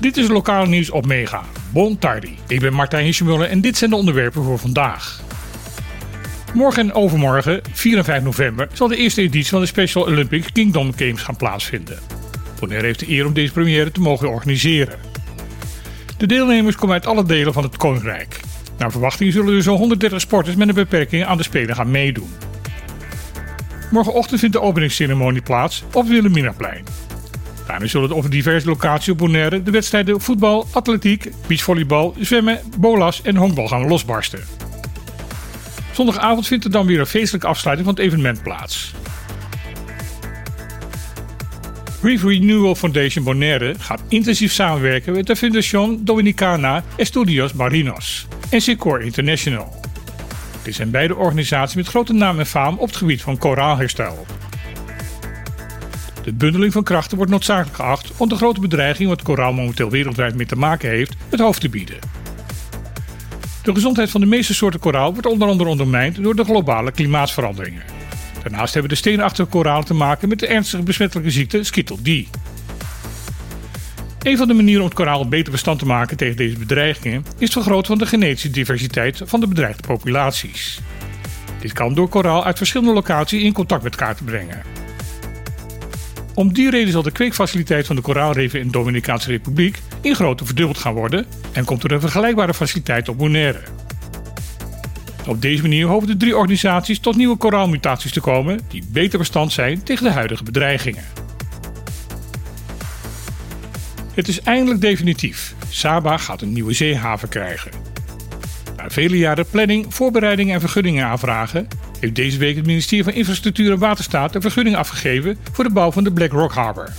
Dit is lokaal nieuws op Mega. Bon tardi. Ik ben Martijn Hirschmuller en dit zijn de onderwerpen voor vandaag. Morgen en overmorgen, 4 en 5 november, zal de eerste editie van de Special Olympic Kingdom Games gaan plaatsvinden. Bonaire heeft de eer om deze première te mogen organiseren. De deelnemers komen uit alle delen van het Koninkrijk. Naar verwachting zullen er zo'n 130 sporters met een beperking aan de Spelen gaan meedoen. Morgenochtend vindt de openingsceremonie plaats op het Wilhelminaplein. Daarna zullen op diverse locaties op Bonaire de wedstrijden voetbal, atletiek, beachvolleybal, zwemmen, bolas en honkbal gaan losbarsten. Zondagavond vindt er dan weer een feestelijke afsluiting van het evenement plaats. Reef Renewal Foundation Bonaire gaat intensief samenwerken met de Fundación Dominicana Estudios Marinos en Secor International. Dit zijn beide organisaties met grote naam en faam op het gebied van koraalherstel. De bundeling van krachten wordt noodzakelijk geacht om de grote bedreiging wat koraal momenteel wereldwijd mee te maken heeft, het hoofd te bieden. De gezondheid van de meeste soorten koraal wordt onder andere ondermijnd door de globale klimaatsveranderingen. Daarnaast hebben de steenachtige koralen te maken met de ernstige besmettelijke ziekte Skittle D. Een van de manieren om het koraal beter bestand te maken tegen deze bedreigingen is het vergroten van de genetische diversiteit van de bedreigde populaties. Dit kan door koraal uit verschillende locaties in contact met elkaar te brengen. Om die reden zal de kweekfaciliteit van de koraalreven in de Dominicaanse Republiek in grootte verdubbeld gaan worden en komt er een vergelijkbare faciliteit op Bonaire. Op deze manier hopen de drie organisaties tot nieuwe koraalmutaties te komen die beter bestand zijn tegen de huidige bedreigingen. Het is eindelijk definitief. Saba gaat een nieuwe zeehaven krijgen. Na vele jaren planning, voorbereiding en vergunningen aanvragen, heeft deze week het ministerie van Infrastructuur en Waterstaat een vergunning afgegeven voor de bouw van de Black Rock Harbor.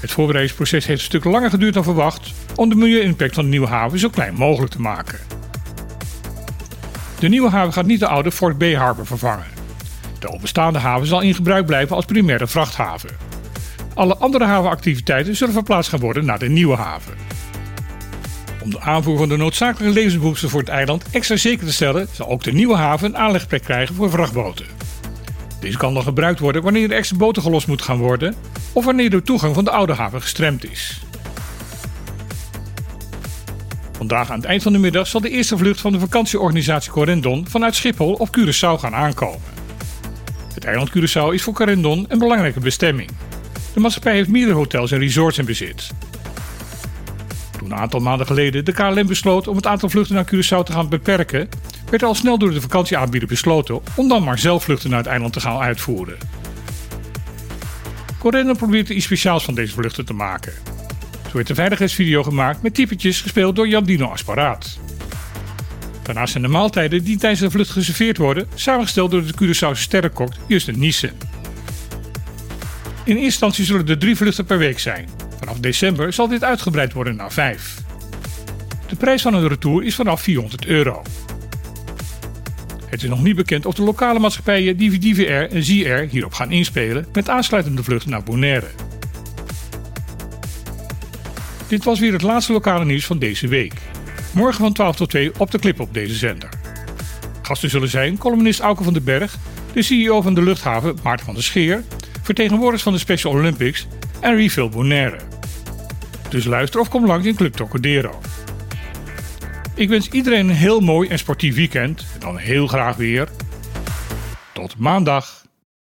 Het voorbereidingsproces heeft een stuk langer geduurd dan verwacht om de milieu-impact van de nieuwe haven zo klein mogelijk te maken. De nieuwe haven gaat niet de oude Fort Bay Harbor vervangen. De openstaande haven zal in gebruik blijven als primaire vrachthaven. Alle andere havenactiviteiten zullen verplaatst gaan worden naar de nieuwe haven. Om de aanvoer van de noodzakelijke levensbehoeften voor het eiland extra zeker te stellen, zal ook de nieuwe haven een aanlegplek krijgen voor vrachtboten. Deze kan dan gebruikt worden wanneer er extra boten gelost moet gaan worden of wanneer de toegang van de oude haven gestremd is. Vandaag aan het eind van de middag zal de eerste vlucht van de vakantieorganisatie Corendon vanuit Schiphol op Curaçao gaan aankomen. Het eiland Curaçao is voor Corendon een belangrijke bestemming. De maatschappij heeft meerdere hotels en resorts in bezit. Toen een aantal maanden geleden de KLM besloot om het aantal vluchten naar Curaçao te gaan beperken, werd al snel door de vakantieaanbieder besloten om dan maar zelf vluchten naar het eiland te gaan uitvoeren. Corendon probeert er iets speciaals van deze vluchten te maken. Zo werd een veiligheidsvideo gemaakt met typetjes gespeeld door Jandino Asparaat. Daarnaast zijn de maaltijden die tijdens de vlucht geserveerd worden samengesteld door de Curaçaose sterrenkok Justin Niesen. In eerste instantie zullen er drie vluchten per week zijn. Vanaf december zal dit uitgebreid worden naar vijf. De prijs van een retour is vanaf 400 euro. Het is nog niet bekend of de lokale maatschappijen DVR en ZR hierop gaan inspelen met aansluitende vluchten naar Bonaire. Dit was weer het laatste lokale nieuws van deze week. Morgen van 12 tot 2 op de clip op deze zender. Gasten zullen zijn columnist Auke van den Berg, de CEO van de luchthaven Maarten van der Scheer, vertegenwoordigers van de Special Olympics en Refill Bonaire. Dus luister of kom langs in Club Tocadero. Ik wens iedereen een heel mooi en sportief weekend en dan heel graag weer. Tot maandag.